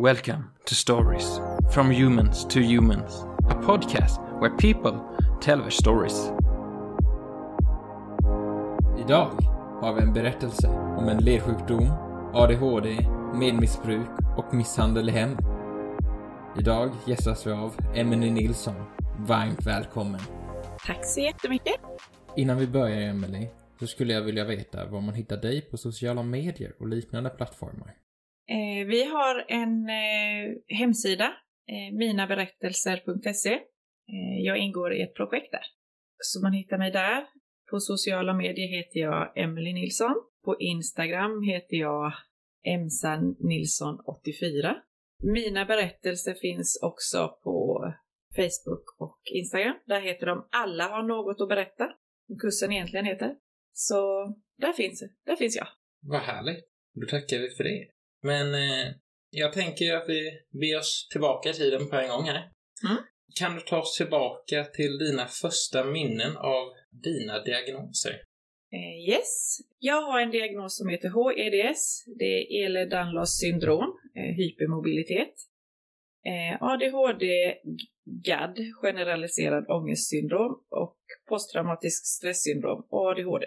Welcome to Stories from Humans to Humans, a podcast where people tell their stories. Idag har vi en berättelse om en ledsjukdom, ADHD, medmissbruk och misshandel i hemmet. Idag gästas vi av Emelie Nilsson. Varmt välkommen! Tack så jättemycket. Innan vi börjar Emelie, så skulle jag vilja veta var man hittar dig på sociala medier och liknande plattformar. Eh, vi har en eh, hemsida, eh, minaberättelser.se. Eh, jag ingår i ett projekt där. Så man hittar mig där. På sociala medier heter jag Emily Nilsson. På Instagram heter jag Emsa Nilsson 84. Mina berättelser finns också på Facebook och Instagram. Där heter de Alla har något att berätta. Kursen egentligen heter. Så där finns, där finns jag. Vad härligt! Då tackar vi för det. Men eh, jag tänker att vi beger oss tillbaka i tiden på en gång här. Mm. Kan du ta oss tillbaka till dina första minnen av dina diagnoser? Eh, yes, jag har en diagnos som heter HEDS. Det är Ehlers-Danlos syndrom, eh, hypermobilitet. Eh, ADHD, GAD, generaliserad ångestsyndrom och posttraumatisk stresssyndrom och ADHD.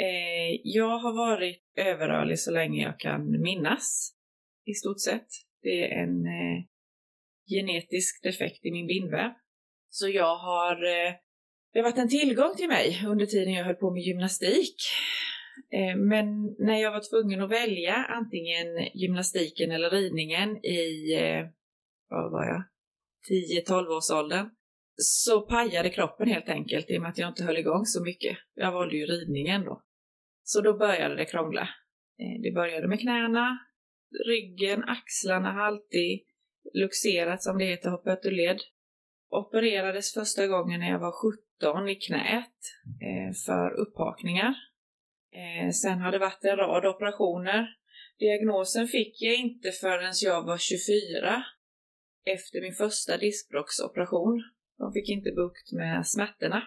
Eh, jag har varit överrörlig så länge jag kan minnas, i stort sett. Det är en eh, genetisk defekt i min bindväv. Så jag har, eh, det har varit en tillgång till mig under tiden jag höll på med gymnastik. Eh, men när jag var tvungen att välja antingen gymnastiken eller ridningen i, eh, vad var jag, 10-12 års åldern så pajade kroppen helt enkelt i och med att jag inte höll igång så mycket. Jag valde ju ridningen då. Så då började det krångla. Eh, det började med knäna, ryggen, axlarna har alltid luxerat som det heter, hoppat ur led. Opererades första gången när jag var 17 i knät eh, för upphakningar. Eh, sen har det varit en rad operationer. Diagnosen fick jag inte förrän jag var 24 efter min första diskbråcksoperation. De fick inte bukt med smärtorna.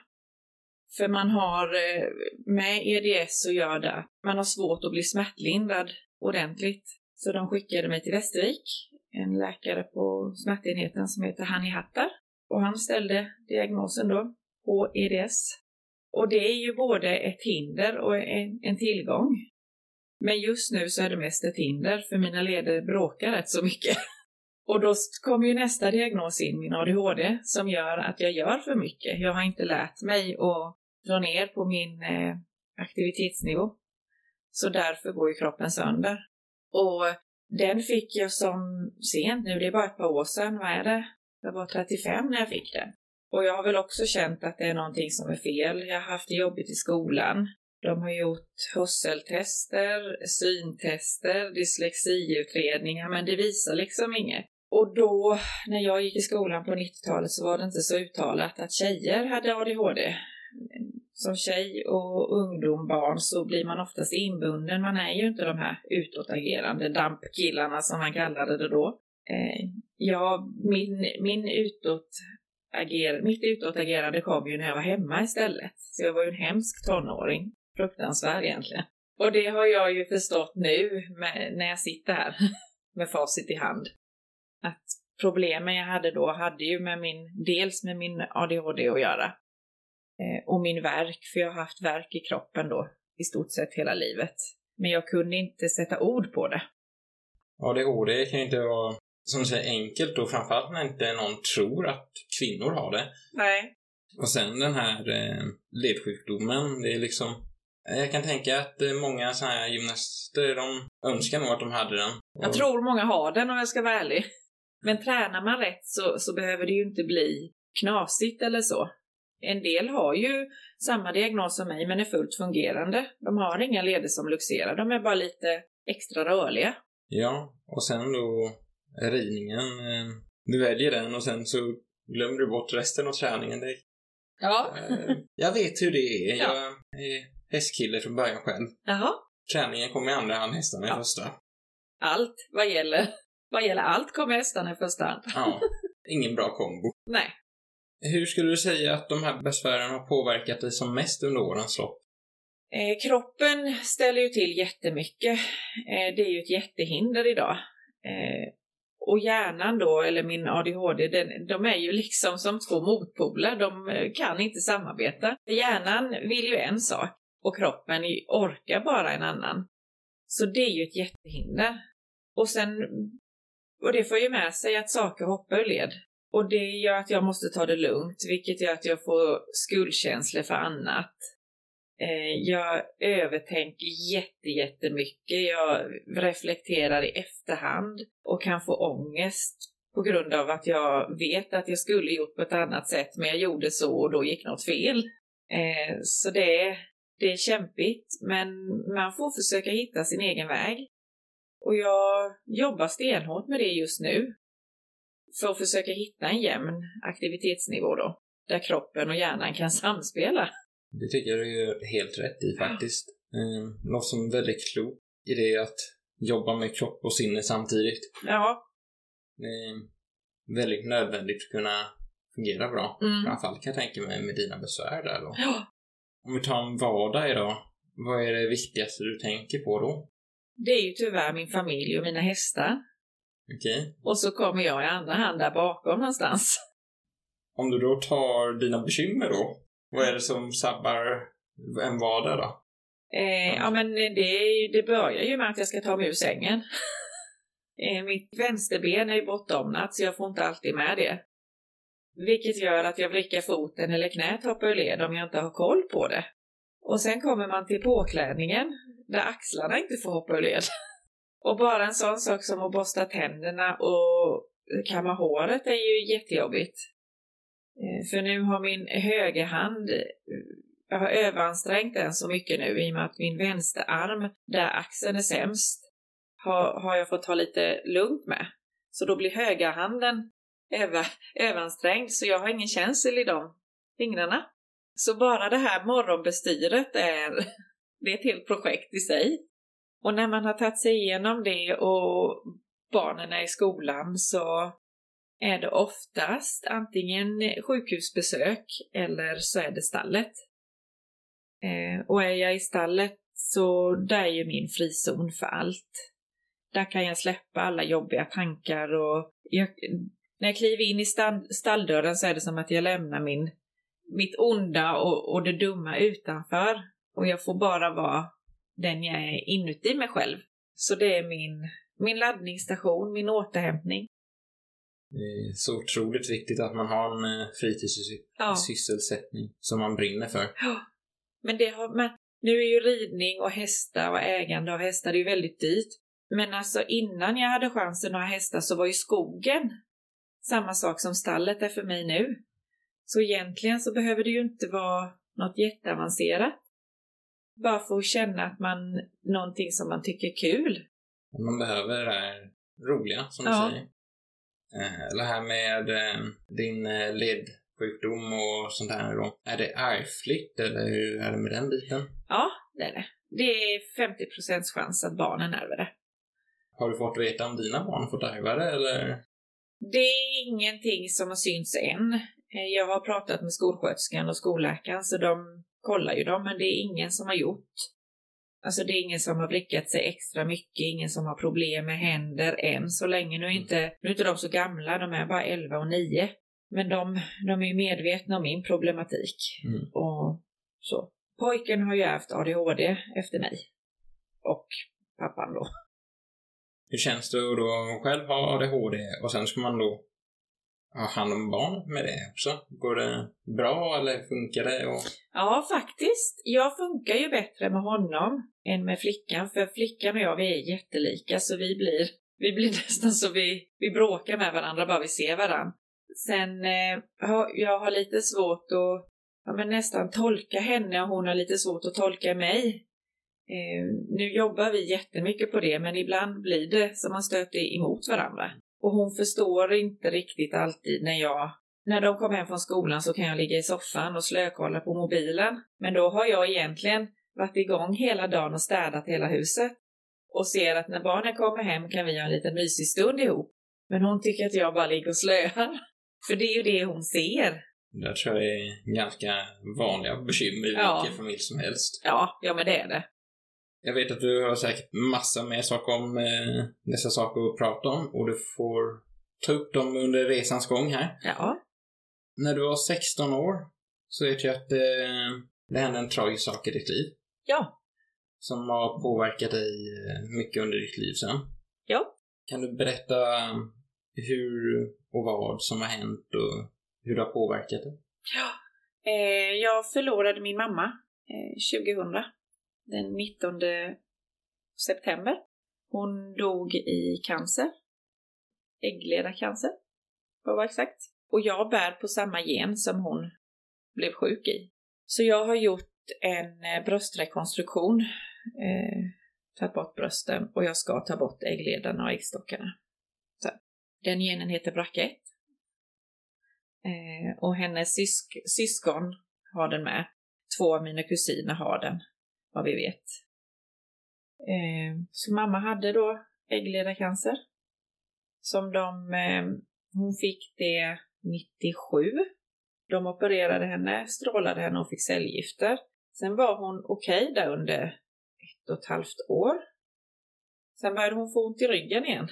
För man har eh, med EDS att göra det. Man har svårt att bli smärtlindrad ordentligt. Så de skickade mig till Västervik, en läkare på smärtenheten som heter Hani Hattar. Och han ställde diagnosen då på EDS. Och det är ju både ett hinder och en, en tillgång. Men just nu så är det mest ett hinder, för mina leder bråkar rätt så mycket. Och då kommer ju nästa diagnos in, min ADHD, som gör att jag gör för mycket. Jag har inte lärt mig att dra ner på min eh, aktivitetsnivå. Så därför går ju kroppen sönder. Och den fick jag som sent nu, det är bara ett par år sedan, vad är det? Jag var 35 när jag fick den. Och jag har väl också känt att det är någonting som är fel. Jag har haft det jobbigt i skolan. De har gjort hörseltester, syntester, dyslexiutredningar, men det visar liksom inget. Och då, när jag gick i skolan på 90-talet så var det inte så uttalat att tjejer hade ADHD. Som tjej och ungdom, barn, så blir man oftast inbunden. Man är ju inte de här utåtagerande dampkillarna som man kallade det då. Eh, ja, min, min ager, mitt utåtagerande kom ju när jag var hemma istället. Så jag var ju en hemsk tonåring. Fruktansvärd egentligen. Och det har jag ju förstått nu med, när jag sitter här med facit i hand. Att problemen jag hade då hade ju med min, dels med min ADHD att göra. Eh, och min verk, för jag har haft verk i kroppen då i stort sett hela livet. Men jag kunde inte sätta ord på det. ADHD kan ju inte vara, som du säger, enkelt och framförallt när inte någon tror att kvinnor har det. Nej. Och sen den här eh, ledsjukdomen, det är liksom... eh, Jag kan tänka att eh, många sådana här gymnaster, de önskar nog att de hade den. Jag Och- tror många har den om jag ska vara ärlig. Men tränar man rätt så, så behöver det ju inte bli knasigt eller så. En del har ju samma diagnos som mig men är fullt fungerande. De har inga leder som luxerar, de är bara lite extra rörliga. Ja, och sen då ridningen. Eh, du väljer den och sen så glömmer du bort resten av träningen. Det, Ja. eh, jag vet hur det är. Ja. Jag är hästkille från början själv. Jaha. Träningen kommer i andra hand, hästarna i Ja. första. Allt vad gäller, vad gäller allt kommer hästarna i första hand. Ja, ingen bra kombo. Nej. Hur skulle du säga att de här besvären har påverkat dig som mest under årens lopp? Eh, kroppen ställer ju till jättemycket. Eh, det är ju ett jättehinder idag. Eh, och hjärnan då, eller min ADHD, den, de är ju liksom som två motpoler. De eh, kan inte samarbeta. Hjärnan vill ju en sak och kroppen orkar bara en annan. Så det är ju ett jättehinder. Och sen, och det får ju med sig att saker hoppar ur led. Och det gör att jag måste ta det lugnt, vilket gör att jag får skuldkänslor för annat. Eh, jag övertänker jätte, jättemycket. Jag reflekterar i efterhand och kan få ångest på grund av att jag vet att jag skulle gjort på ett annat sätt, men jag gjorde så och då gick något fel. Eh, så det är, det är kämpigt, men man får försöka hitta sin egen väg. Och jag jobbar stenhårt med det just nu. För att försöka hitta en jämn aktivitetsnivå då, där kroppen och hjärnan kan samspela. Det tycker jag du gör helt rätt i faktiskt. Eh, något som är väldigt klokt i det är att jobba med kropp och sinne samtidigt. Ja, Det är väldigt nödvändigt för att kunna fungera bra. Mm. Framförallt kan jag tänka mig med dina besvär där då. Ja. Om vi tar en vardag idag, vad är det viktigaste du tänker på då? det är ju tyvärr min familj och mina hästar. Okej? Och så kommer jag i andra hand där bakom någonstans. Om du då tar dina bekymmer då, vad är det som sabbar en vardag då? Eh, ja, men det, det börjar ju med att jag ska ta mig ur sängen. Eh, mitt vänsterben är ju bortdomnat så jag får inte alltid med det. Vilket gör att jag vrickar foten eller knät hoppar ur led om jag inte har koll på det. Och sen kommer man till påklädningen där axlarna inte får hoppa ur led. Och bara en sån sak som att borsta tänderna och kamma håret är ju jättejobbigt. Eh, för nu har min högerhand jag har överansträngt den så mycket nu i och med att min vänsterarm, där axeln är sämst, har, har jag fått ta lite lugnt med. Så då blir högerhanden över, överansträngd så jag har ingen känsel i de fingrarna. Så bara det här morgonbestyret är, det är ett helt projekt i sig. Och när man har tagit sig igenom det och barnen är i skolan så är det oftast antingen sjukhusbesök eller så är det stallet. Eh, och är jag i stallet så där är ju min frizon för allt. Där kan jag släppa alla jobbiga tankar och jag, när jag kliver in i stall, stalldörren så är det som att jag lämnar min, mitt onda och, och det dumma utanför. Och jag får bara vara den jag är inuti mig själv. Så det är min, min laddningsstation, min återhämtning. Det är så otroligt viktigt att man har en eh, fritidssysselsättning Ja. som man brinner för. Men det har man, nu är ju ridning och hästar och ägande av hästar det är ju väldigt dyrt. Men alltså innan jag hade chansen att ha hästar så var ju skogen samma sak som stallet är för mig nu. Så egentligen så behöver det ju inte vara något jätteavancerat. Bara för att känna att man, någonting som man tycker är kul. Man behöver det här roliga, som Ja. du säger. Eh, Det här med eh, din eh, ledsjukdom och sånt här då. Är det ärftligt eller hur är det med den biten? Ja, det är det. Det är 50 chans att barnen ärver det. Har du fått veta om dina barn fått ärva det eller? Det är ingenting som har synts än. Eh, Jag har pratat med skolsköterskan och skolläkaren så de kollar ju dem, men det är ingen som har gjort. Alltså det är ingen som har vrickat sig extra mycket, ingen som har problem med händer än så länge. Nu är inte, nu är inte de så gamla, de är bara 11 och 9. Men de, de är ju medvetna om min problematik. Mm. Och så. Pojken har ju ärvt ADHD efter mig. Och pappan då. Hur känns det att då själv ha ADHD och sen ska man då ha hand om barn med det också? Går det bra eller funkar det? Och... Ja, faktiskt. Jag funkar ju bättre med honom än med flickan, för flickan och jag vi är jättelika så vi blir, vi blir nästan så vi, vi bråkar med varandra bara vi ser varandra. Sen, eh, har- jag har lite svårt att ja, men nästan tolka henne och hon har lite svårt att tolka mig. Eh, nu jobbar vi jättemycket på det, men ibland blir det som man stöter emot varandra. Och hon förstår inte riktigt alltid när jag när de kommer hem från skolan så kan jag ligga i soffan och slökolla på mobilen. Men då har jag egentligen varit igång hela dagen och städat hela huset. Och ser att när barnen kommer hem kan vi ha en liten mysig stund ihop. Men hon tycker att jag bara ligger och slöar. För det är ju det hon ser. Det tror jag är ganska vanliga bekymmer i Ja. vilken familj som helst. Ja, ja men det är det. Jag vet att du har säkert massa mer saker om eh, dessa saker att prata om och du får ta upp dem under resans gång här. Ja. När du var 16 år så vet jag att eh, det hände en tragisk sak i ditt liv Ja. som har påverkat dig eh, mycket under ditt liv sen. Ja. Kan du berätta eh, hur och vad som har hänt och hur det har påverkat dig? Eh, jag förlorade min mamma eh, 2000. Den 19 september. Hon dog i cancer. Äggledarcancer, för att vara exakt. Och jag bär på samma gen som hon blev sjuk i. Så jag har gjort en eh, bröstrekonstruktion. Eh, tagit bort brösten och jag ska ta bort äggledarna och äggstockarna. Så. Den genen heter BRCA1. Eh, och hennes sysk syskon har den med. Två av mina kusiner har den, vad vi vet. Eh, så mamma hade då äggledarcancer. Som de, eh, hon fick det 97. De opererade henne, strålade henne och fick cellgifter. Sen var hon okej där under ett och ett halvt år. Sen började hon få ont i ryggen igen.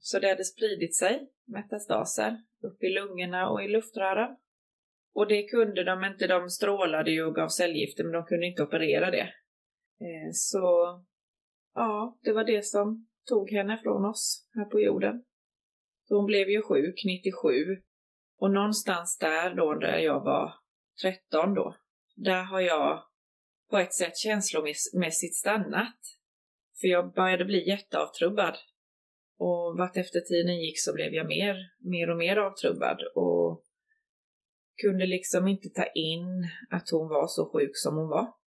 Så det hade spridit sig, metastaser, upp i lungorna och i luftrören. Och det kunde de inte, de strålade ju och gav cellgifter men de kunde inte operera det. Eh, så ja, det var det som tog henne från oss här på jorden. Så hon blev ju sjuk 97 och någonstans där då där jag var 13 då, där har jag på ett sätt känslomässigt stannat. För jag började bli jätteavtrubbad. Och vart efter tiden gick så blev jag mer, mer och mer avtrubbad och kunde liksom inte ta in att hon var så sjuk som hon var.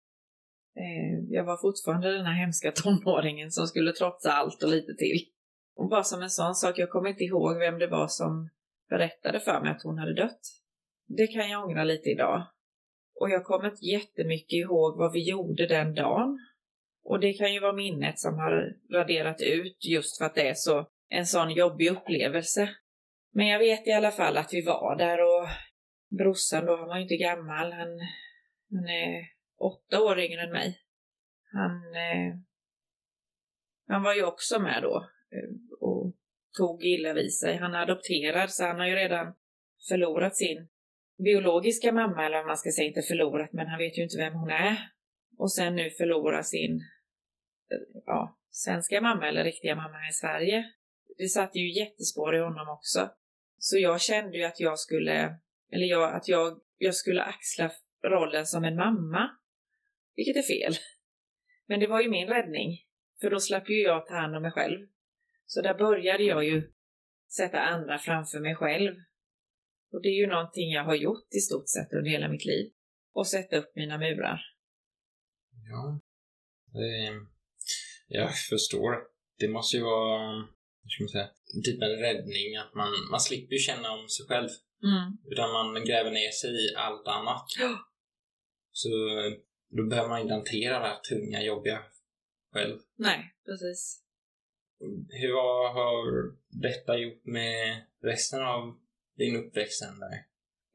Eh, jag var fortfarande den här hemska tonåringen som skulle trotsa allt och lite till. Och bara som en sån sak, jag kommer inte ihåg vem det var som berättade för mig att hon hade dött. Det kan jag ångra lite idag. Och jag kommer inte jättemycket ihåg vad vi gjorde den dagen. Och det kan ju vara minnet som har raderat ut just för att det är så en sån jobbig upplevelse. Men jag vet i alla fall att vi var där och brorsan då, han var ju inte gammal, han, han är åtta år yngre än mig. Han, eh, han var ju också med då eh, och tog illa vid sig. Han är adopterad så han har ju redan förlorat sin biologiska mamma, eller vad man ska säga, inte förlorat, men han vet ju inte vem hon är. Och sen nu förlora sin eh, ja, svenska mamma eller riktiga mamma i Sverige. Det satte ju jättespår i honom också. Så jag kände ju att jag skulle, eller jag, att jag, jag skulle axla rollen som en mamma. Vilket är fel. Men det var ju min räddning. För då slapp ju jag ta hand om mig själv. Så där började jag ju sätta andra framför mig själv. Och det är ju någonting jag har gjort i stort sett under hela mitt liv. Och sätta upp mina murar. Ja. Det, jag förstår. Det måste ju vara, hur ska man säga, typ en räddning. Att man, man slipper ju känna om sig själv. Mm. Utan man gräver ner sig i allt annat. Ja. Så då behöver man inte hantera det här tunga, jobbiga själv. Nej, precis. Hur har detta gjort med resten av din uppväxt sen där?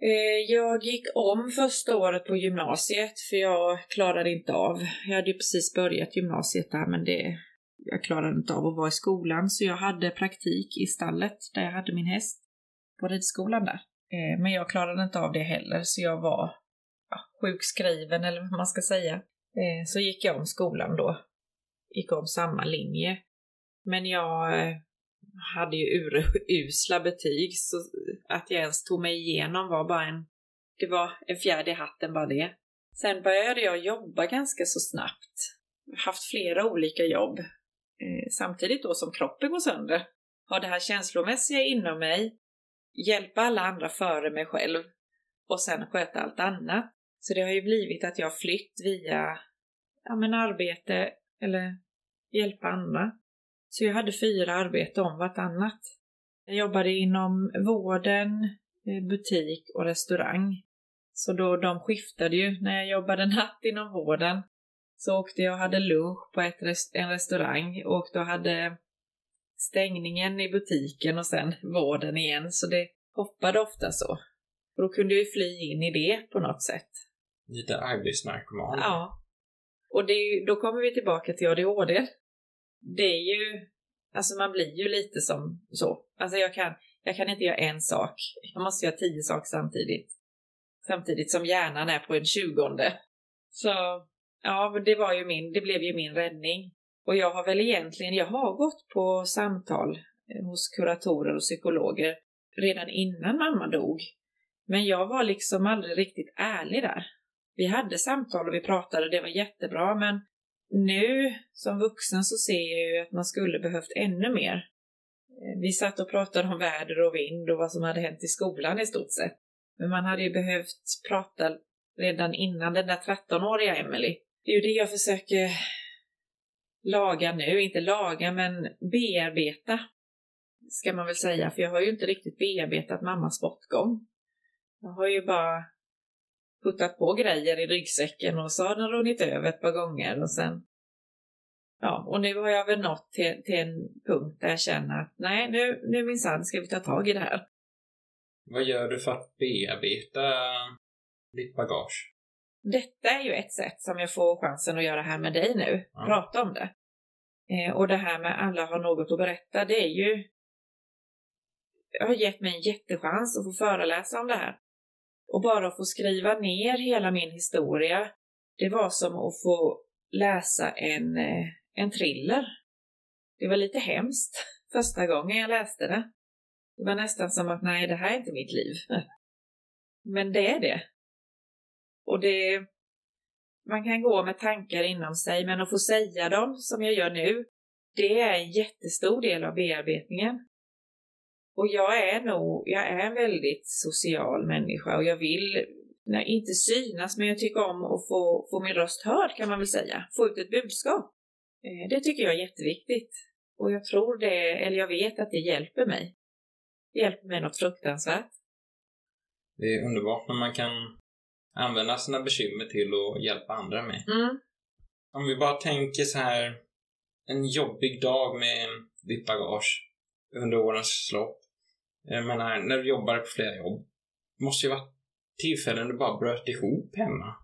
Eh, jag gick om första året på gymnasiet för jag klarade inte av. Jag hade ju precis börjat gymnasiet där men det, jag klarade inte av att vara i skolan så jag hade praktik i stallet där jag hade min häst på ridskolan där. Eh, men jag klarade inte av det heller så jag var sjukskriven eller vad man ska säga. Eh, så gick jag om skolan då. Gick om samma linje. Men jag eh, hade ju urusla betyg så att jag ens tog mig igenom var bara en, det var en fjärde i hatten bara det. Sen började jag jobba ganska så snabbt. Haft flera olika jobb. Eh, samtidigt då som kroppen går sönder. Har det här känslomässiga inom mig, hjälpa alla andra före mig själv och sen sköta allt annat. Så det har ju blivit att jag har flytt via ja, men arbete eller hjälpa andra. Så jag hade fyra arbeten om vartannat. Jag jobbade inom vården, eh, butik och restaurang. Så då de skiftade ju. När jag jobbade natt inom vården så åkte jag och hade lunch på ett rest en restaurang och då hade stängningen i butiken och sen vården igen. Så det hoppade ofta så. Och då kunde jag ju fly in i det på något sätt. Lite arbetsnarkoman. Ja. Och det, då kommer vi tillbaka till ADHD det är ju, alltså man blir ju lite som så. Alltså jag kan, jag kan inte göra en sak. Jag måste göra tio saker samtidigt. Samtidigt som hjärnan är på en tjugonde. Så ja, det var ju min, det blev ju min räddning. Och jag har väl egentligen, jag har gått på samtal eh, hos kuratorer och psykologer redan innan mamma dog. Men jag var liksom aldrig riktigt ärlig där. Vi hade samtal och vi pratade, det var jättebra, men nu som vuxen så ser jag ju att man skulle behövt ännu mer. Eh, vi satt och pratade om väder och vind och vad som hade hänt i skolan i stort sett. Men man hade ju behövt prata redan innan den där 13-åriga Emily. Det är ju det jag försöker laga nu, inte laga men bearbeta. Ska man väl säga, för jag har ju inte riktigt bearbetat mammas bortgång. Jag har ju bara puttat på grejer i ryggsäcken och så har den runnit över ett par gånger och sen Ja, och nu har jag väl nått till, till en punkt där jag känner att nej, nu, nu minsann ska vi ta tag i det här. Vad gör du för att bearbeta ditt bagage? Detta är ju ett sätt som jag får chansen att göra här med dig nu, ja. prata om det. Eh, och det här med alla har något att berätta, det är ju... Jag har gett mig en jättechans att få föreläsa om det här. Och bara att få skriva ner hela min historia, det var som att få läsa en, eh, en thriller. Det var lite hemskt första gången jag läste det. Det var nästan som att nej, det här är inte mitt liv. Men det är det. Och det... Man kan gå med tankar inom sig, men att få säga dem som jag gör nu, det är en jättestor del av bearbetningen. Och jag är nog, jag är en väldigt social människa och jag vill, nej, inte synas, men jag tycker om att få, få min röst hörd kan man väl säga. Få ut ett budskap. Eh, det tycker jag är jätteviktigt. Och jag tror det, eller jag vet att det hjälper mig. Det hjälper mig något fruktansvärt. Det är underbart när man kan använda sina bekymmer till att hjälpa andra med. Mm. Om vi bara tänker så här, en jobbig dag med ditt bagage under årens lopp. Jag menar, när du jobbar på flera jobb. Det måste ju vara tillfällen du bara bröt ihop hemma.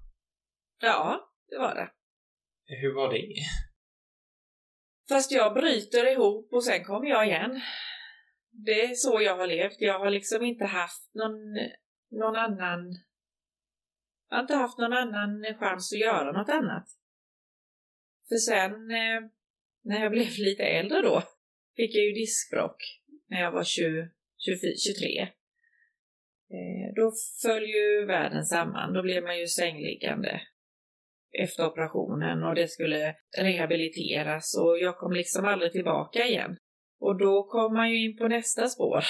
Ja, det var det. Hur var det? Fast jag bryter ihop och sen kommer jag igen. Det är så jag har levt. Jag har liksom inte haft någon, någon annan... Jag har inte haft någon annan chans att göra något annat. För sen, eh, när jag blev lite äldre då, fick jag ju diskbråck när jag var 20, 23. Eh, då föll ju världen samman. Då blev man ju sängliggande efter operationen och det skulle rehabiliteras och jag kom liksom aldrig tillbaka igen. Och då kom man ju in på nästa spår.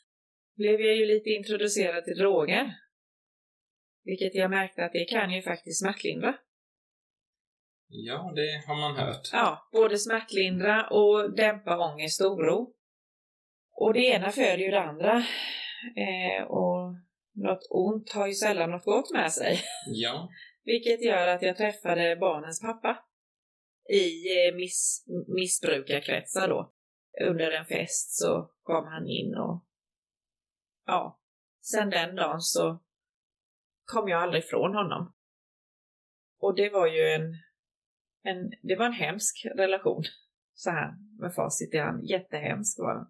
blev jag ju lite introducerad till droger. Vilket jag märkte att det kan ju faktiskt smärtlindra. Ja, det har man hört. Ja, både smärtlindra och dämpa ångest och oro. Och det ena föder ju det andra. Eh, och något ont har ju sällan något gott med sig. Ja. Vilket gör att jag träffade barnens pappa i eh, miss, missbrukarkretsar då. Under en fest så kom han in och ja, sen den dagen så kom jag aldrig ifrån honom. Och det var ju en, en, det var en hemsk relation. Så här med facit i hand. Jättehemsk var den.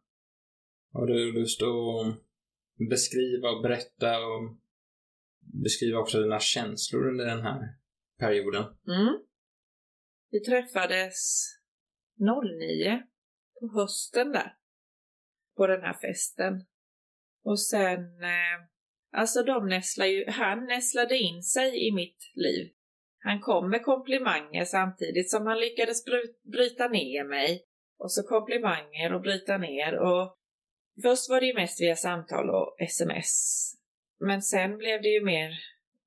Har du lust att beskriva och berätta och beskriva också dina känslor under den här perioden? Mm. Vi träffades 09 på hösten där. På den här festen. Och sen, eh, alltså de nästlade ju, han nästlade in sig i mitt liv. Han kom med komplimanger samtidigt som han lyckades bryta ner mig. Och så komplimanger och bryta ner och först var det ju mest via samtal och sms. Men sen blev det ju mer,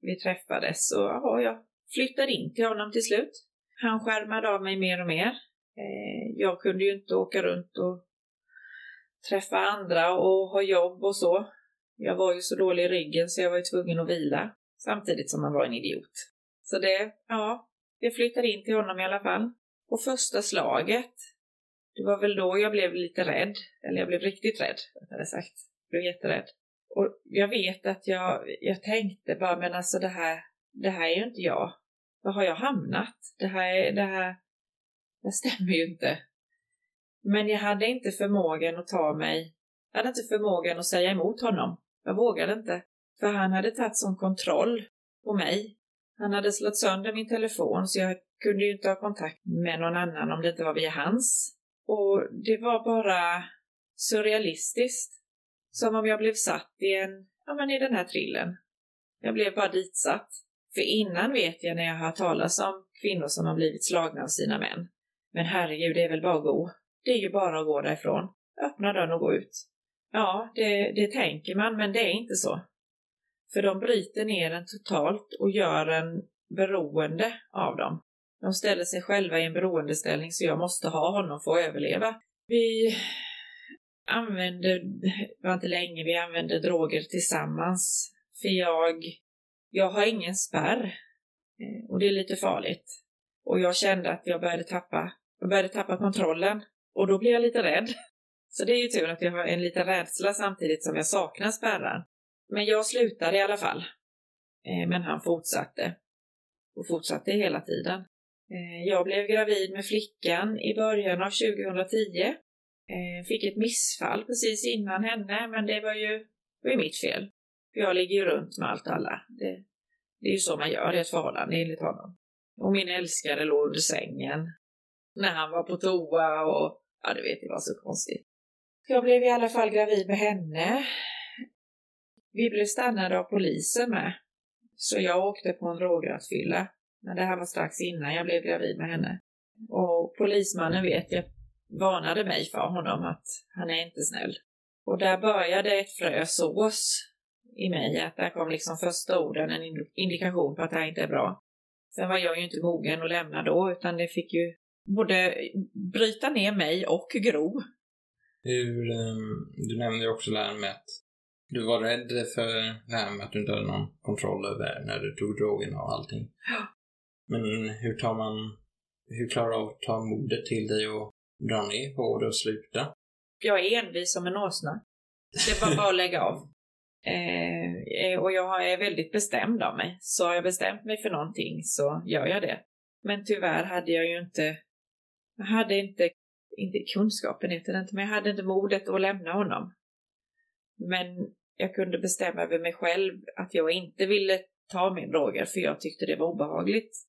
vi träffades och ja, jag flyttade in till honom till slut. Han skärmade av mig mer och mer. Eh, jag kunde ju inte åka runt och träffa andra och ha jobb och så. Jag var ju så dålig i ryggen så jag var ju tvungen att vila samtidigt som han var en idiot. Så det, ja, jag flyttade in till honom i alla fall. Och första slaget, det var väl då jag blev lite rädd. Eller jag blev riktigt rädd, rättare sagt. Jag blev jätterädd. Och jag vet att jag, jag tänkte bara, men alltså det här, det här är ju inte jag. Var har jag hamnat? Det här, det här, det stämmer ju inte. Men jag hade inte förmågan att ta mig, jag hade inte förmågan att säga emot honom. Jag vågade inte. För han hade tagit sån kontroll på mig. Han hade slått sönder min telefon så jag kunde ju inte ha kontakt med någon annan om det inte var via hans. Och det var bara surrealistiskt. Som om jag blev satt i en, ja men i den här trillen. Jag blev bara ditsatt. För innan vet jag när jag har talat om kvinnor som har blivit slagna av sina män. Men herregud, det är väl bara att gå. Det är ju bara att gå därifrån. Öppna dörren och gå ut. Ja, det, det tänker man, men det är inte så. För de bryter ner en totalt och gör en beroende av dem. De ställer sig själva i en beroendeställning så jag måste ha honom för att överleva. Vi använde, det var inte länge, vi använde droger tillsammans. För jag, jag har ingen spärr. Eh, och det är lite farligt. Och jag kände att jag började tappa, jag började tappa kontrollen. Och då blev jag lite rädd. Så det är ju tur att jag har en liten rädsla samtidigt som jag saknar spärrar. Men jag slutade i alla fall. Eh, men han fortsatte. Och fortsatte hela tiden. Eh, jag blev gravid med flickan i början av 2010. Eh, fick ett missfall precis innan henne, men det var ju, var mitt fel. För jag ligger ju runt med allt och alla. Det, det är ju så man gör i ett förhållande enligt honom. Och min älskare låg under sängen när han var på toa och ja, du vet, det var så konstigt. Jag blev i alla fall gravid med henne. Vi blev stannade av polisen med. Så jag åkte på en drograttfylla. Men det här var strax innan jag blev gravid med henne. Och polismannen vet jag varnade mig för honom att han är inte snäll. Och där började ett frö sås i mig, att där kom liksom första orden, en indikation på att det här inte är bra. Sen var jag ju inte mogen att lämna då, utan det fick ju både bryta ner mig och gro. Hur, um, du nämnde ju också det här med att du var rädd för det här med att du inte hade någon kontroll över när du tog drogerna och allting. Ja. Men hur tar man, hur klarar du av att ta modet till dig och dra ner på det och sluta? Jag är envis som en åsna. Det var bara att lägga av. Eh, och jag är väldigt bestämd av mig. Så har jag bestämt mig för någonting så gör jag det. Men tyvärr hade jag ju inte, jag hade inte, inte kunskapen heter det inte, men jag hade inte modet att lämna honom. Men jag kunde bestämma över mig själv att jag inte ville ta min droger för jag tyckte det var obehagligt.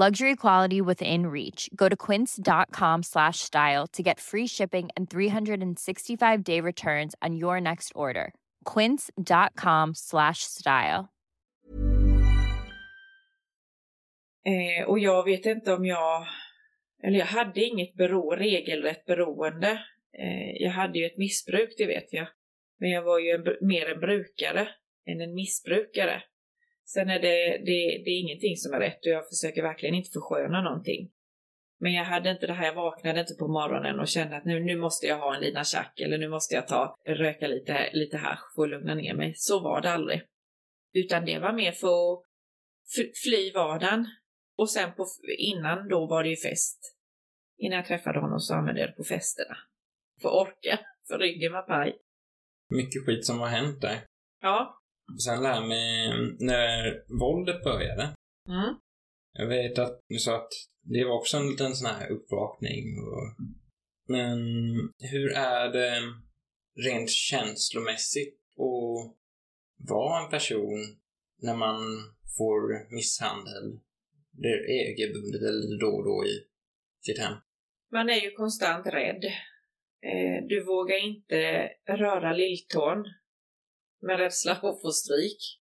Luxury quality within reach. Go to quince.com slash style to get free shipping and 365-day returns on your next order. quince.com slash style. Eh, och jag vet inte om jag, eller jag hade inget bero, regelrätt beroende. Eh, jag hade ju ett missbruk, det vet jag. Men jag var ju en, mer en brukare än en missbrukare. Sen är det, det, det är ingenting som är rätt och jag försöker verkligen inte försköna någonting. Men jag hade inte det här, jag vaknade inte på morgonen och kände att nu, nu måste jag ha en liten tjack eller nu måste jag ta, röka lite, lite hasch för att lugna ner mig. Så var det aldrig. Utan det var mer för att fly vardagen. Och sen på, innan då var det ju fest. Innan jag träffade honom så använde jag det på festerna. För orka, för ryggen var paj. Mycket skit som har hänt där. Ja. Sen det här med när våldet började. Mm. Jag vet att du sa att det var också en liten sån här uppvakning. Och... Men hur är det rent känslomässigt att vara en person när man får misshandel blir regelbundet eller då och då i sitt hem? Man är ju konstant rädd. Eh, du vågar inte röra lilltån med rädsla att få stryk.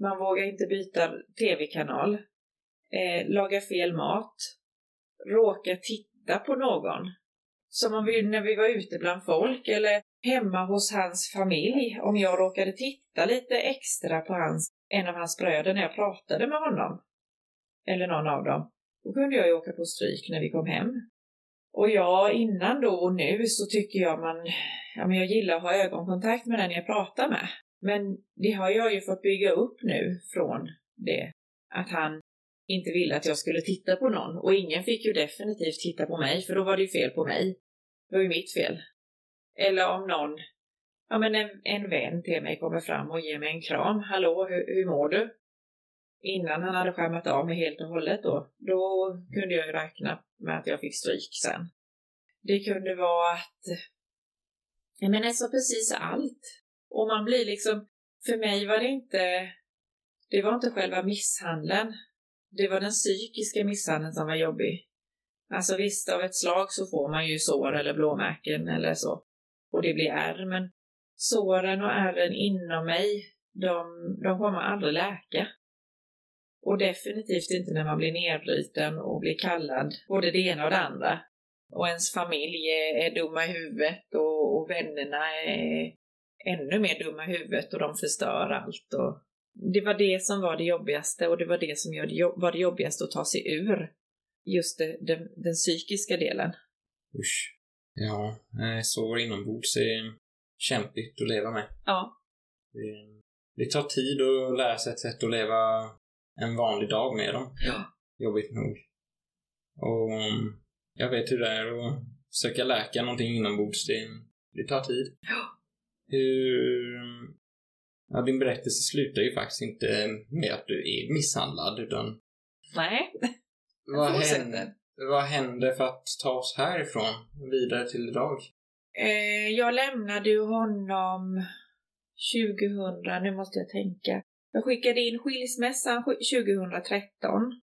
Man vågar inte byta tv-kanal, eh, laga fel mat, råka titta på någon. Som om vi, när vi var ute bland folk eller hemma hos hans familj, om jag råkade titta lite extra på hans, en av hans bröder när jag pratade med honom, eller någon av dem, då kunde jag ju åka på stryk när vi kom hem. Och ja, innan då och nu så tycker jag man, ja men jag gillar att ha ögonkontakt med den jag pratar med. Men det har jag ju fått bygga upp nu från det. Att han inte ville att jag skulle titta på någon. Och ingen fick ju definitivt titta på mig, för då var det ju fel på mig. Det var ju mitt fel. Eller om någon, ja men en, en vän till mig kommer fram och ger mig en kram. Hallå, hur, hur mår du? Innan han hade skärmat av mig helt och hållet då, då kunde jag ju räkna med att jag fick stryk sen. Det kunde vara att, jag menar så precis allt. Och man blir liksom, för mig var det inte, det var inte själva misshandeln. Det var den psykiska misshandeln som var jobbig. Alltså visst, av ett slag så får man ju sår eller blåmärken eller så. Och det blir ärr, men såren och ärren inom mig, de, de kommer aldrig läka. Och definitivt inte när man blir nedbruten och blir kallad både det ena och det andra. Och ens familj är, är dumma i huvudet och, och vännerna är ännu mer dumma i huvudet och de förstör allt. Och det var det som var det jobbigaste och det var det som var det jobbigaste att ta sig ur. Just det, den, den psykiska delen. Usch. Ja, sår inombords är kämpigt att leva med. Ja. Det, det tar tid att lära sig ett sätt att leva en vanlig dag med dem. Ja. Jobbigt nog. Och jag vet hur det är att försöka läka någonting inombords. Det, det tar tid. Ja. Hur... Ja, din berättelse slutar ju faktiskt inte med att du är misshandlad, utan... Nej. Vad händer, vad händer för att ta oss härifrån vidare till idag? Eh, jag lämnade ju honom 2000, nu måste jag tänka. Jag skickade in skilsmässan 2013.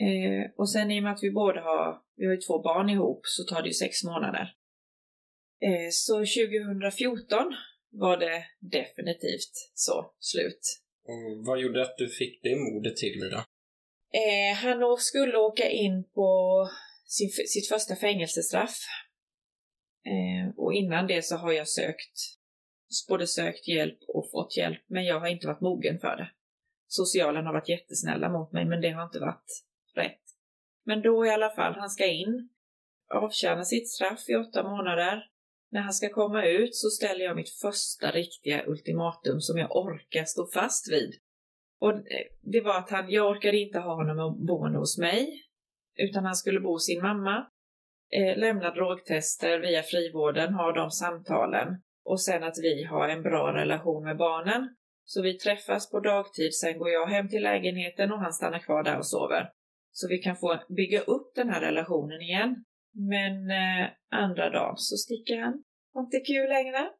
Eh, och sen i och med att vi båda har, vi har ju två barn ihop, så tar det ju sex månader. Eh, så 2014 var det definitivt så slut. Och vad gjorde att du fick det modet till dig då? Eh, han skulle åka in på sin, sitt första fängelsestraff. Eh, och innan det så har jag sökt, både sökt hjälp och fått hjälp, men jag har inte varit mogen för det. Socialen har varit jättesnälla mot mig, men det har inte varit rätt. Men då i alla fall, han ska in, avtjäna sitt straff i åtta månader. När han ska komma ut så ställer jag mitt första riktiga ultimatum som jag orkar stå fast vid. Och eh, det var att han, jag orkade inte ha honom boende hos mig, utan han skulle bo hos sin mamma, eh, lämna drogtester via frivården, ha de samtalen och sen att vi har en bra relation med barnen. Så vi träffas på dagtid, sen går jag hem till lägenheten och han stannar kvar där och sover. Så vi kan få bygga upp den här relationen igen. Men eh, andra dagen så sticker han. Var inte kul längre.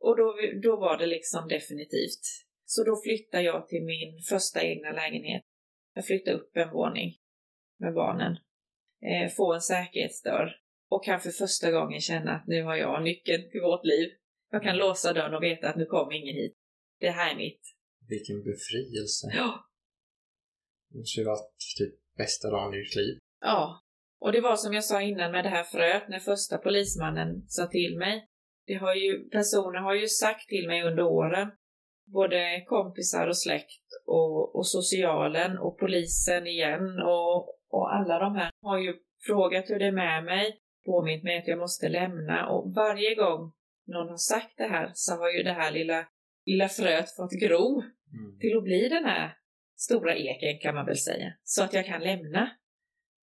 Och då, då var det liksom definitivt. Så då flyttar jag till min första egna lägenhet. Jag flyttar upp en våning med barnen. Eh, får en säkerhetsdörr och kan för första gången känna att nu har jag nyckeln till vårt liv. Jag kan låsa dörren och veta att nu kommer ingen hit. Det här är mitt. Vilken befrielse. Ja. Det måste ju varit typ bästa dagen i ditt liv. Ja. Och det var som jag sa innan med det här fröet när första polismannen sa till mig. Det har ju, personer har ju sagt till mig under åren, både kompisar och släkt och, och socialen och polisen igen och, och alla de här har ju frågat hur det är med mig, påmint mig att jag måste lämna och varje gång någon har sagt det här så har ju det här lilla, lilla fröet fått gro Mm. till att bli den här stora eken kan man väl säga, så att jag kan lämna.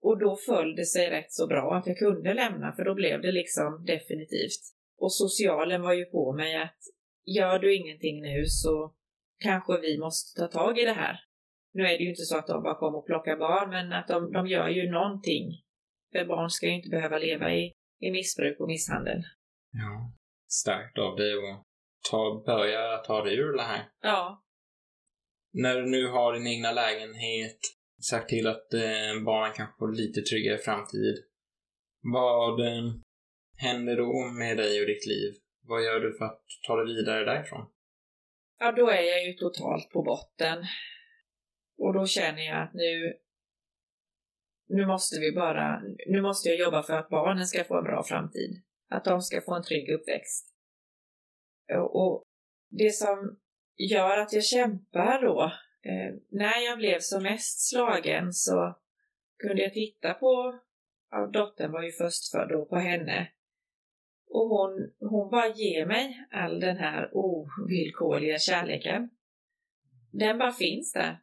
Och då föll det sig rätt så bra att jag kunde lämna, för då blev det liksom definitivt. Och socialen var ju på mig att gör du ingenting nu så kanske vi måste ta tag i det här. Nu är det ju inte så att de bara kommer och plockar barn, men att de, de gör ju någonting. För barn ska ju inte behöva leva i, i missbruk och misshandel. Ja. Starkt av dig att ta, börja ta dig ur det här. Ja, När du nu har din egna lägenhet, sagt till att eh, barnen kanske får lite tryggare framtid. Vad eh, händer då med dig och ditt liv? Vad gör du för att ta dig vidare därifrån? Ja, då är jag ju totalt på botten. Och då känner jag att nu, nu måste vi bara, nu måste jag jobba för att barnen ska få en bra framtid. Att de ska få en trygg uppväxt. Och, och det som gör att jag kämpar då, eh, när jag blev som mest slagen så kunde jag titta på, ja, dottern var ju förstfödd då, på henne. Och hon, hon bara ger mig all den här ovillkorliga kärleken. Den bara finns där.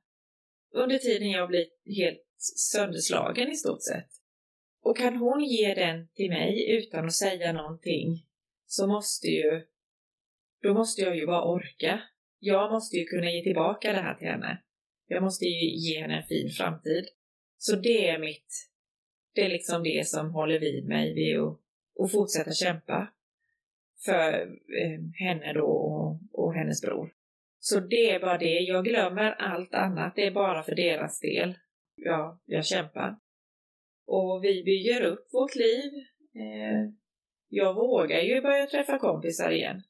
Under tiden jag blir helt sönderslagen i stort sett. Och kan hon ge den till mig utan att säga någonting så måste ju, då måste jag ju bara orka. Jag måste ju kunna ge tillbaka det här till henne. Jag måste ju ge henne en fin framtid. Så det är mitt, det är liksom det som håller vid mig vid att, att fortsätta kämpa för eh, henne då och, och hennes bror. Så det är bara det, jag glömmer allt annat, det är bara för deras del. Ja, jag kämpar. Och vi bygger upp vårt liv. Eh, jag vågar ju börja träffa kompisar igen.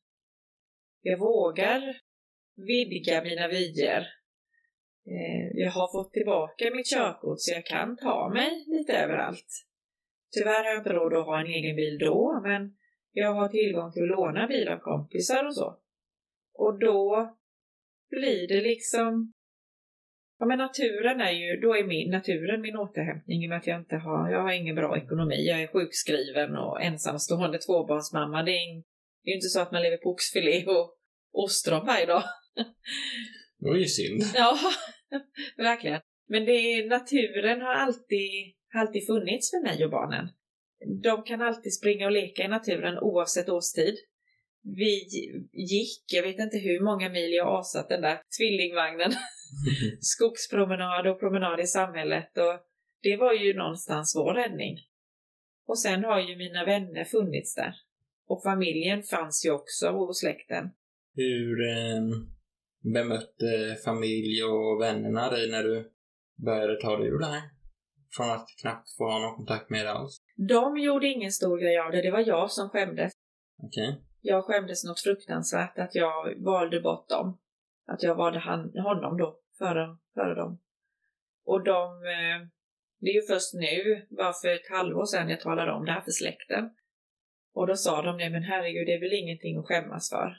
Jag vågar vidga mina vyer. Eh, jag har fått tillbaka mitt körkort så jag kan ta mig lite överallt. Tyvärr har jag inte råd att ha en egen bil då, men jag har tillgång till att låna bil av kompisar och så. Och då blir det liksom... Ja men naturen är ju, då är min, naturen min återhämtning i och med att jag inte har, jag har ingen bra ekonomi. Jag är sjukskriven och ensamstående tvåbarnsmamma. Det är, in, det är ju inte så att man lever på oxfilé och ostron varje dag. Det var ju synd. Ja, verkligen. Men det naturen har alltid, alltid funnits för mig och barnen. De kan alltid springa och leka i naturen oavsett årstid. Vi gick, jag vet inte hur många mil jag asat den där tvillingvagnen. Skogspromenad och promenad i samhället och det var ju någonstans vår räddning. Och sen har ju mina vänner funnits där. Och familjen fanns ju också, och släkten. Hur eh, bemötte familj och vännerna dig när du började ta dig ur det här? Från att knappt få ha någon kontakt med det alls. De gjorde ingen stor grej av det, det var jag som skämdes. Okej. Jag skämdes något fruktansvärt att jag valde bort dem. Att jag valde han, honom då, före, före dem. Och de, eh, det är ju först nu, bara för ett halvår sedan, jag talade om det här för släkten. Och då sa de, nej men herregud, det är väl ingenting att skämmas för.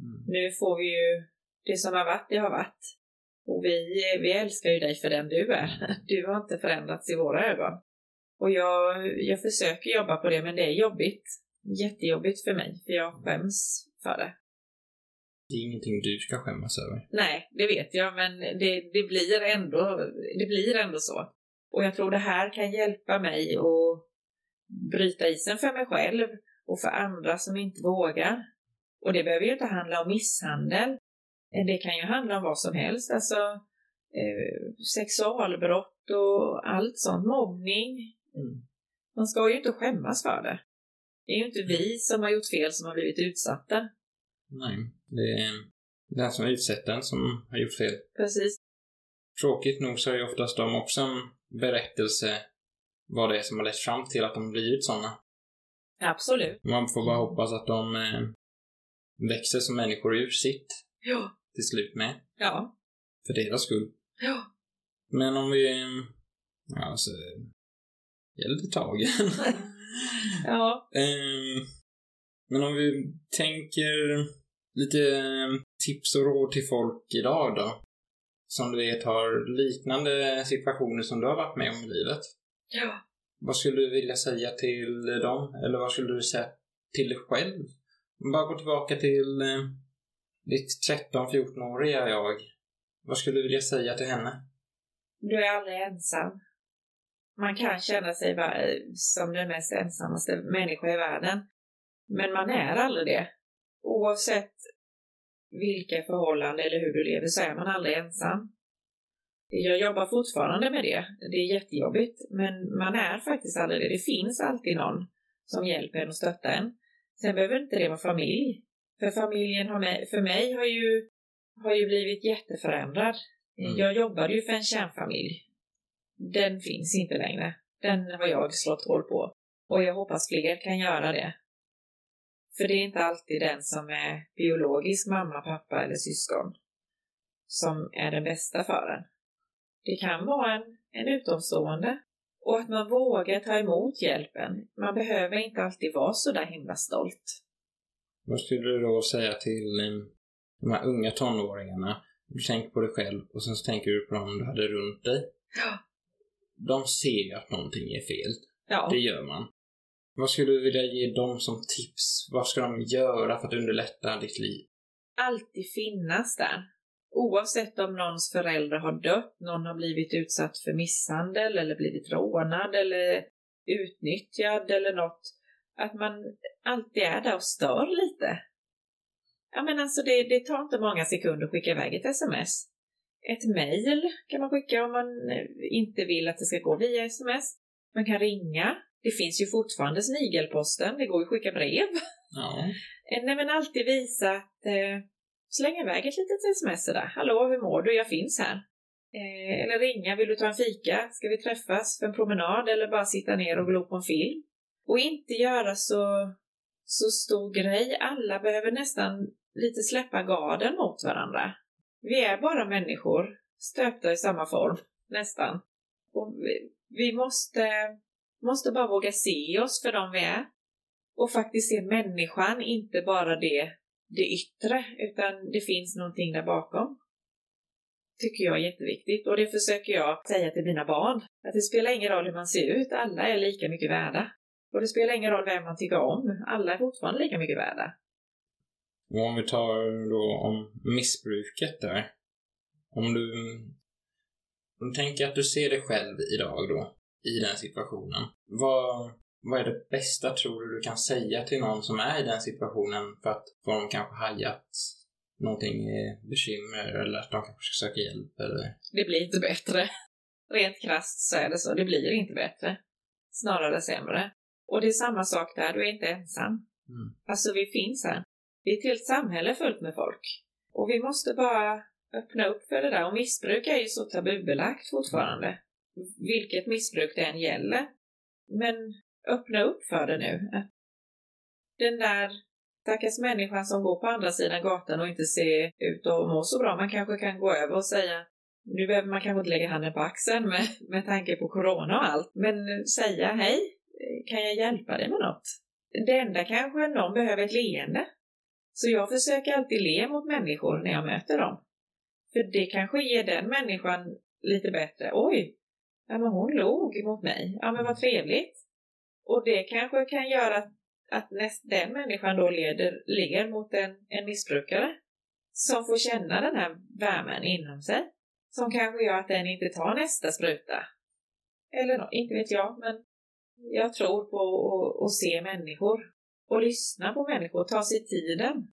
Mm. Nu får vi ju, det som har varit, det har varit. Och vi, vi älskar ju dig för den du är. Du har inte förändrats i våra ögon. Och jag, jag försöker jobba på det, men det är jobbigt. Jättejobbigt för mig, för jag skäms för det. Det är ingenting du ska skämmas över. Nej, det vet jag, men det, det, blir ändå, det blir ändå så. Och jag tror det här kan hjälpa mig att bryta isen för mig själv och för andra som inte vågar. Och det behöver ju inte handla om misshandel. Det kan ju handla om vad som helst, alltså eh, sexualbrott och allt sånt, mobbning. Mm. Man ska ju inte skämmas för det. Det är ju inte vi som har gjort fel som har blivit utsatta. Nej, det är den som utsätter en som har gjort fel. Precis. Tråkigt nog så är ju oftast de också en berättelse vad det är som har lett fram till att de blivit sådana. Absolut. Man får bara hoppas att de eh, växer som människor ur sitt Ja. Till slut med. Ja. För deras skull. Ja. Men om vi... Ja, alltså... Jag är lite tagen. Ja. Ehm, men om vi tänker lite eh, tips och råd till folk idag då. Som du vet har liknande situationer som du har varit med om i livet. Ja. Vad skulle du vilja säga till dem? Eller vad skulle du säga till dig själv? Bara gå tillbaka till eh, ditt 13-14-åriga jag. Vad skulle du vilja säga till henne? Du är aldrig ensam. Man kan känna sig som den mest ensammaste människa i världen. Men man är aldrig det. Oavsett vilka förhållanden eller hur du lever så är man aldrig ensam. Jag jobbar fortfarande med det. Det är jättejobbigt, men man är faktiskt aldrig det. Det finns alltid någon som hjälper en och stöttar en. Sen behöver inte det vara familj. För familjen har mig, för mig har ju, har ju blivit jätteförändrad. Mm. Jag jobbade ju för en kärnfamilj. Den finns inte längre. Den har jag slått hål på. Och jag hoppas fler kan göra det. För det är inte alltid den som är biologisk mamma, pappa eller syskon som är den bästa för en. Det kan vara en, en utomstående. Och att man vågar ta emot hjälpen. Man behöver inte alltid vara så där himla stolt. Vad skulle du då säga till eh, de här unga tonåringarna? Du tänker på dig själv och sen så tänker du på dem du hade runt dig. Ja. De ser ju att någonting är fel. Ja. Det gör man. Vad skulle du vilja ge dem som tips? Vad ska de göra för att underlätta ditt liv? alltid finnas där. Oavsett om någons förälder har dött, någon har blivit utsatt för misshandel eller blivit rånad eller utnyttjad eller något. Att man alltid är där och stör lite. Ja men alltså det, det tar inte många sekunder att skicka iväg ett sms. Ett mejl kan man skicka om man eh, inte vill att det ska gå via sms. Man kan ringa. Det finns ju fortfarande snigelposten, det går ju att skicka brev. Ja. Eh, Nej men alltid visa att eh, slänga iväg ett litet sms där. Hallå, hur mår du? Jag finns här. Eh, eller ringa, vill du ta en fika? Ska vi träffas för en promenad eller bara sitta ner och glo på en film? Och inte göra så, så stor grej. Alla behöver nästan lite släppa garden mot varandra. Vi är bara människor, stöpta i samma form, nästan. Och vi, vi måste, måste bara våga se oss för dem vi är och faktiskt se människan, inte bara det, det yttre, utan det finns någonting där bakom. Tycker jag är jätteviktigt och det försöker jag säga till mina barn. Att det spelar ingen roll hur man ser ut, alla är lika mycket värda. Och det spelar ingen roll vem man tycker om, alla är fortfarande lika mycket värda. Och om vi tar då om missbruket där. Om du... Om du tänker att du ser dig själv idag då, i den situationen. Vad, vad är det bästa tror du du kan säga till någon som är i den situationen för att få dem kanske hajat någonting bekymmer eller att de kanske ska söka hjälp eller... Det blir inte bättre. Rent krasst så är det så, det blir inte bättre. Snarare sämre. Och det är samma sak där, du är inte ensam. Mm. Alltså vi finns här. Det är ett helt samhälle fullt med folk. Och vi måste bara öppna upp för det där. Och missbruk är ju så tabubelagt fortfarande. Vilket missbruk det än gäller. Men öppna upp för det nu. Den där stackars människan som går på andra sidan gatan och inte ser ut att må så bra. Man kanske kan gå över och säga nu behöver man kanske inte lägga handen på axeln med, med tanke på corona och allt. Men säga hej, kan jag hjälpa dig med något? Det enda kanske någon behöver ett leende. Så jag försöker alltid le mot människor när jag möter dem. För det kanske ger den människan lite bättre. Oj, ja men hon log mot mig. Ja men vad trevligt. Och det kanske kan göra att, att näst, den människan då leder, ler mot en, en missbrukare. som får känna den här värmen inom sig. Som kanske gör att den inte tar nästa spruta. Eller no, inte vet jag, men jag tror på att se människor och lyssna på människor, ta sig tiden.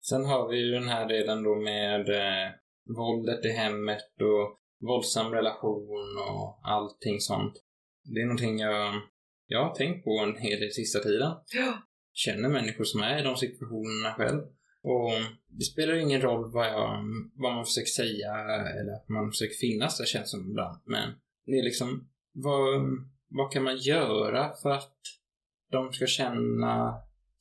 Sen har vi ju den här delen då med eh, våldet i hemmet och våldsam relation och allting sånt. Det är någonting jag, jag har tänkt på en hel del sista tiden. Ja. Känner människor som är i de situationerna själv. Och det spelar ingen roll vad, jag, vad man försöker säga eller att man försöker finnas där känns som ibland. Men det är liksom, vad, vad kan man göra för att de ska känna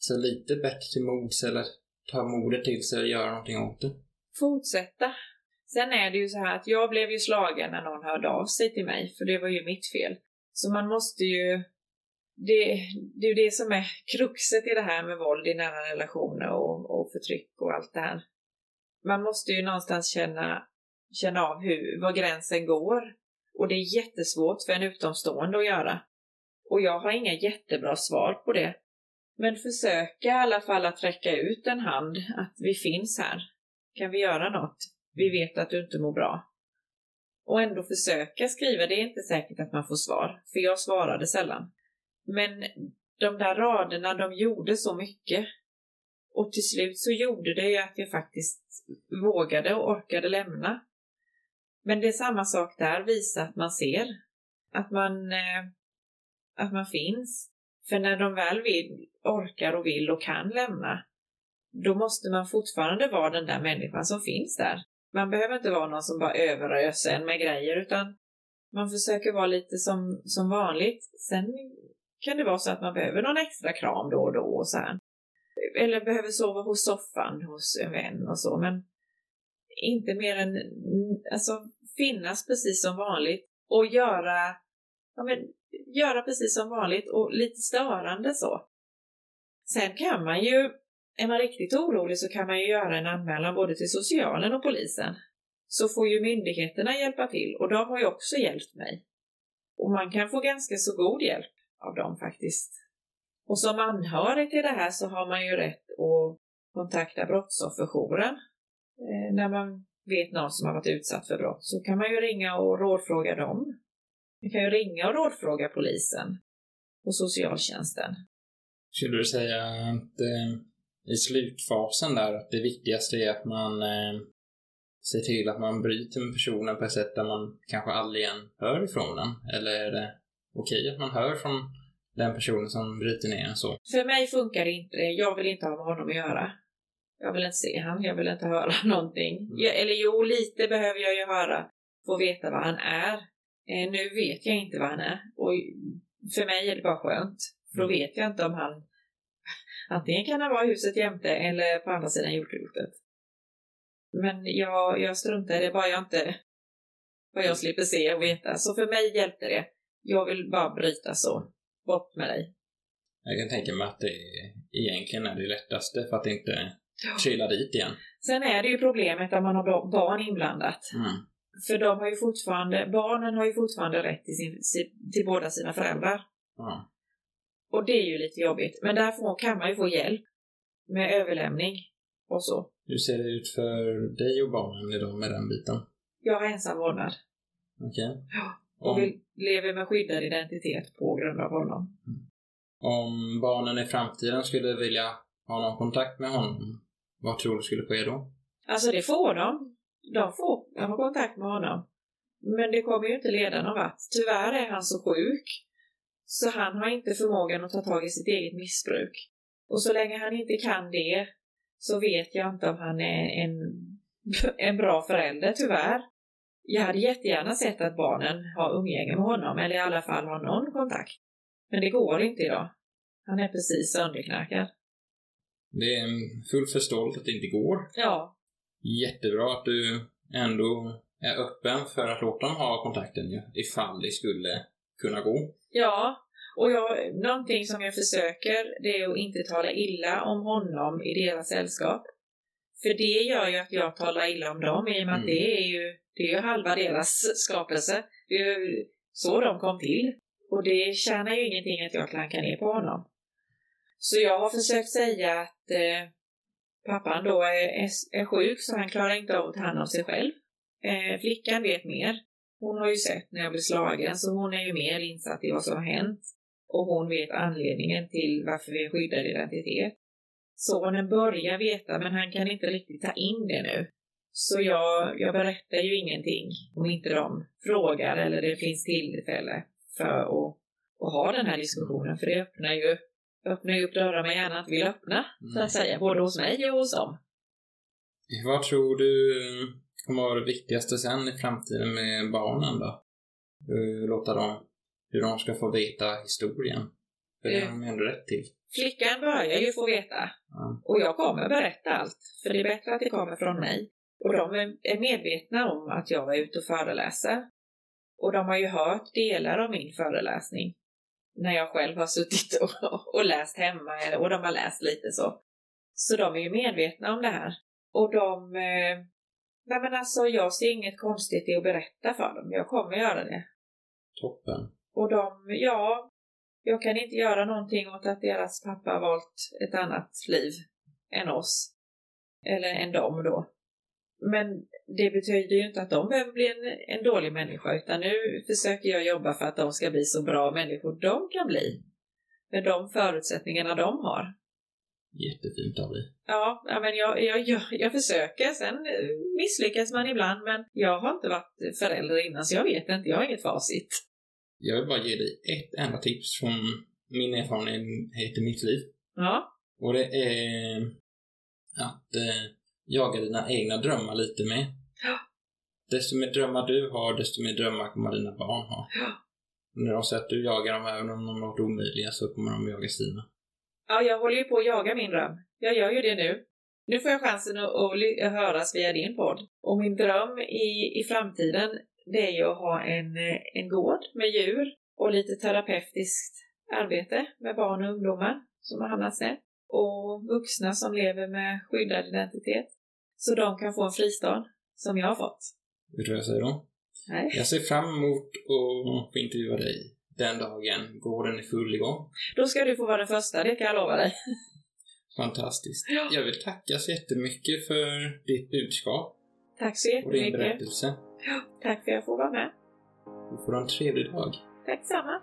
sig lite bättre till mods eller ta modet till sig och göra någonting åt det? Fortsätta. Sen är det ju så här att jag blev ju slagen när någon hörde av sig till mig, för det var ju mitt fel. Så man måste ju... Det, det är ju det som är kruxet i det här med våld i nära relationer och, och förtryck och allt det här. Man måste ju någonstans känna, känna av hur, var gränsen går. Och det är jättesvårt för en utomstående att göra. Och jag har inga jättebra svar på det. Men försöka i alla fall att räcka ut en hand, att vi finns här. Kan vi göra något? Vi vet att du inte mår bra. Och ändå försöka skriva, det är inte säkert att man får svar, för jag svarade sällan. Men de där raderna, de gjorde så mycket. Och till slut så gjorde det ju att jag faktiskt vågade och orkade lämna. Men det är samma sak där, visa att man ser. Att man, eh, att man finns. För när de väl vill, orkar och vill och kan lämna, då måste man fortfarande vara den där människan som finns där. Man behöver inte vara någon som bara överöser en med grejer, utan man försöker vara lite som, som vanligt. Sen kan det vara så att man behöver någon extra kram då och då och så här. Eller behöver sova hos soffan hos en vän och så, men inte mer än, alltså finnas precis som vanligt och göra, ja men, göra precis som vanligt och lite störande så. Sen kan man ju, är man riktigt orolig så kan man ju göra en anmälan både till socialen och polisen. Så får ju myndigheterna hjälpa till och de har ju också hjälpt mig. Och man kan få ganska så god hjälp av dem faktiskt. Och som anhörig till det här så har man ju rätt att kontakta Brottsofferjouren eh, när man vet någon som har varit utsatt för brott så kan man ju ringa och rådfråga dem. Man kan ju ringa och rådfråga polisen och socialtjänsten. Skulle du säga att eh, i slutfasen där att det viktigaste är att man eh, ser till att man bryter med personen på ett sätt där man kanske aldrig igen hör ifrån den? Eller är det okej att man hör från den personen som bryter ner en så? För mig funkar det inte det. Jag vill inte ha med honom att göra. Jag vill inte se han, jag vill inte höra någonting. Mm. Jag, eller jo, lite behöver jag ju höra. Få veta vad han är. Eh, nu vet jag inte vad han är. Och för mig är det bara skönt. För då Mm. vet jag inte om han... Antingen kan han vara i huset jämte eller på andra sidan jordklotet. Men jag, jag struntar i det, bara jag inte... Vad jag slipper se och veta. Så för mig hjälpte det. Jag vill bara bryta så. Bort med dig. Jag kan tänka mig att det egentligen är det lättaste för att inte trilla dit igen. Sen är det ju problemet att man har ba- barn inblandat. Mm. För de har ju fortfarande, barnen har ju fortfarande rätt till, sin, si- till båda sina föräldrar. Ja. Och det är ju lite jobbigt. Men där får, kan man ju få hjälp med överlämning och så. Hur ser det ut för dig och barnen idag med den biten? Jag har ensam vårdnad Okej. och Om, vi lever med skyddad identitet på grund av honom. om barnen i framtiden skulle vilja ha någon kontakt med honom, vad tror du skulle ske då? Alltså det får de. De får ha kontakt med honom. Men det kommer ju inte leda någon vart. Tyvärr är han så sjuk. Så han har inte förmågan att ta tag i sitt eget missbruk. Och så länge han inte kan det så vet jag inte om han är en, en bra förälder, tyvärr. Jag hade jättegärna sett att barnen har umgänge med honom, eller i alla fall har någon kontakt. Men det går inte idag. Han är precis sönderknarkad. Det är fullt förståeligt att det inte går. Ja, Jättebra att du ändå är öppen för att låta dem ha kontakten ju, ifall det skulle kunna gå. Ja, och jag, någonting som jag försöker det är att inte tala illa om honom i deras sällskap. För det gör ju att jag talar illa om dem i och med att Mm. det är ju, det är ju halva deras skapelse. Det är ju så de kom till. Och det tjänar ju ingenting att jag klankar ner på honom. Så jag har försökt säga att eh, pappan då är, är, sjuk så han klarar inte av att ta hand om sig själv. Eh, flickan vet mer. Hon har ju sett när jag blev slagen så hon är ju mer insatt i vad som har hänt. Och hon vet anledningen till varför vi är skyddad identitet. Sonen börjar veta men han kan inte riktigt ta in det nu. Så jag, jag berättar ju ingenting om inte de frågar eller det finns tillfälle för att, att ha den här diskussionen. För det öppnar ju, upp öppnar ju upp dörrar man gärna inte vill öppna, så att säga, både hos mig och hos dem. Vad tror du kommer vara det viktigaste sen i framtiden med barnen då? Låta dem, hur de ska få veta historien? För det har de ändå rätt till. Flickan börjar ju få veta. Ja. Och jag kommer berätta allt, för det är bättre att det kommer från mig. Och de är medvetna om att jag var ute och föreläser. Och de har ju hört delar av min föreläsning när jag själv har suttit och, och läst hemma och de har läst lite så. Så de är ju medvetna om det här. Och de... Eh, nej men alltså jag ser inget konstigt i att berätta för dem. Jag kommer göra det. Toppen. Och de, ja, jag kan inte göra någonting åt att deras pappa har valt ett annat liv än oss. Eller än dem då. Men det betyder ju inte att de behöver bli en, en dålig människa utan nu försöker jag jobba för att de ska bli så bra människor de kan bli. Med de förutsättningarna de har. Jättefint av dig. Ja, men jag, jag, jag, jag försöker. Sen eh, misslyckas man ibland men jag har inte varit förälder innan så jag vet inte. Jag har inget facit. Jag vill bara ge dig ett enda tips från min erfarenhet i mitt liv. Ja, Och det är att eh, jaga dina egna drömmar lite mer. Ja. Desto mer drömmar du har, desto mer drömmar kommer dina barn ha. Ja. När de ser att du jagar dem, även om de låter omöjliga, så kommer de jaga sina. Ja, jag håller ju på att jaga min dröm. Jag gör ju det nu. Nu får jag chansen att, att höras via din podd. Och min dröm i, i framtiden, det är ju att ha en, eh, en gård med djur och lite terapeutiskt arbete med barn och ungdomar som har hamnat snett. Och vuxna som lever med skyddad identitet. Så de kan få en fristad, som jag har fått. Vet du vad jag säger då? Nej. Jag ser fram emot att få intervjua dig den dagen gården är full igång. Då ska du få vara den första, det kan jag lova dig. Fantastiskt. Ja. Jag vill tacka så jättemycket för ditt budskap Tack så och din jättemycket. berättelse. Tack för att jag får vara med. Du får ha en trevlig dag. Tack samma.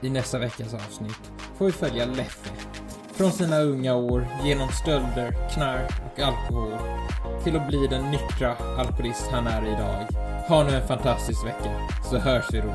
I nästa veckas avsnitt får vi följa Leffe. Från sina unga år, genom stölder, knark och alkohol, till att bli den nyktra alkoholist han är idag. Ha nu en fantastisk vecka, så hörs vi då.